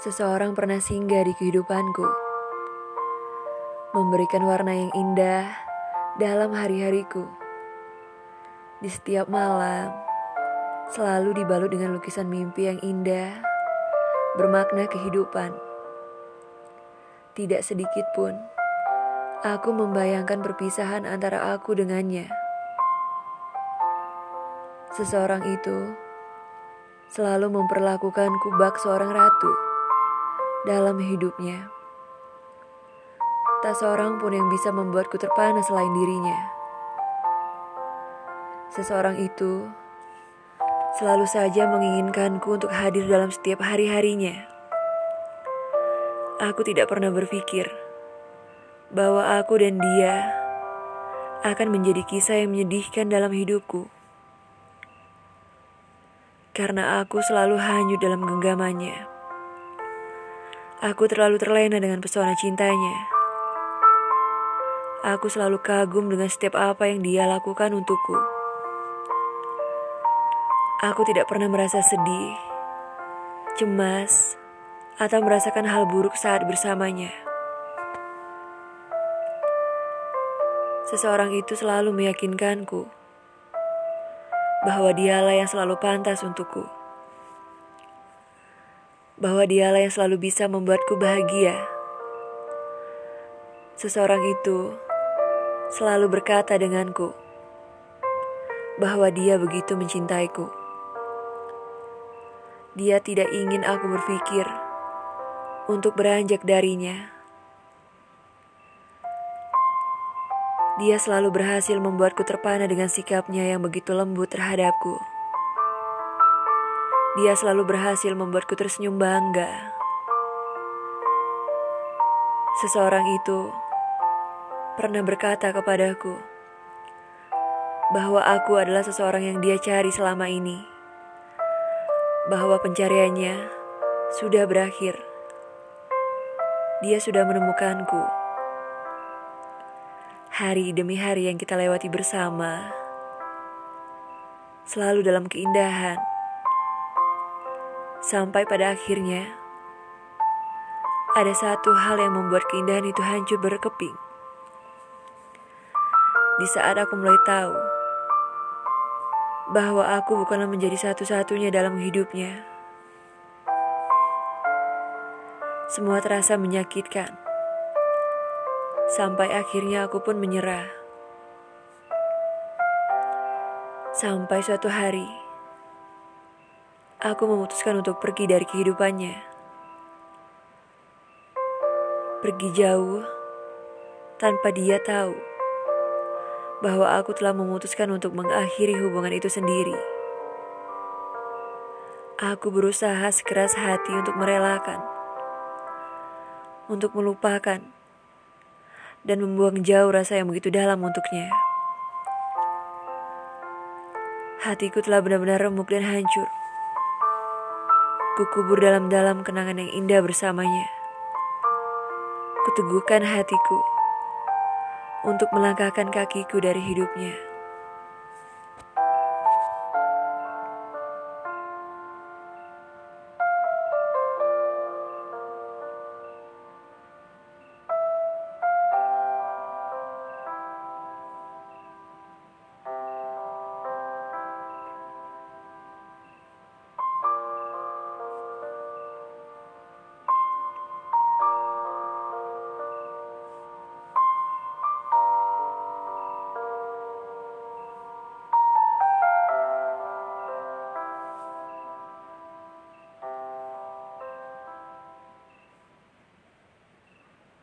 Seseorang pernah singgah di kehidupanku, memberikan warna yang indah dalam hari-hariku. Di setiap malam, selalu dibalut dengan lukisan mimpi yang indah, bermakna kehidupan. Tidak sedikit pun, aku membayangkan perpisahan antara aku dengannya. Seseorang itu selalu memperlakukanku bak seorang ratu dalam hidupnya. Tak seorang pun yang bisa membuatku terpana selain dirinya. Seseorang itu selalu saja menginginkanku untuk hadir dalam setiap hari-harinya. Aku tidak pernah berpikir bahwa aku dan dia akan menjadi kisah yang menyedihkan dalam hidupku. Karena aku selalu hanyut dalam genggamannya. Aku terlalu terlena dengan pesona cintanya. Aku selalu kagum dengan setiap apa yang dia lakukan untukku. Aku tidak pernah merasa sedih, cemas, atau merasakan hal buruk saat bersamanya. Seseorang itu selalu meyakinkanku bahwa dialah yang selalu pantas untukku bahwa dialah yang selalu bisa membuatku bahagia. Seseorang itu selalu berkata denganku bahwa dia begitu mencintaiku. Dia tidak ingin aku berpikir untuk beranjak darinya. Dia selalu berhasil membuatku terpana dengan sikapnya yang begitu lembut terhadapku. Dia selalu berhasil membuatku tersenyum bangga. Seseorang itu pernah berkata kepadaku bahwa aku adalah seseorang yang dia cari selama ini. Bahwa pencariannya sudah berakhir. Dia sudah menemukanku. Hari demi hari yang kita lewati bersama selalu dalam keindahan Sampai pada akhirnya, ada satu hal yang membuat keindahan itu hancur berkeping. Di saat aku mulai tahu bahwa aku bukanlah menjadi satu-satunya dalam hidupnya, semua terasa menyakitkan. Sampai akhirnya aku pun menyerah. Sampai suatu hari, aku memutuskan untuk pergi dari kehidupannya. Pergi jauh tanpa dia tahu bahwa aku telah memutuskan untuk mengakhiri hubungan itu sendiri. Aku berusaha sekeras hati untuk merelakan, untuk melupakan, dan membuang jauh rasa yang begitu dalam untuknya. Hatiku telah benar-benar remuk dan hancur. Kukubur dalam-dalam kenangan yang indah bersamanya. Kuteguhkan hatiku untuk melangkahkan kakiku dari hidupnya.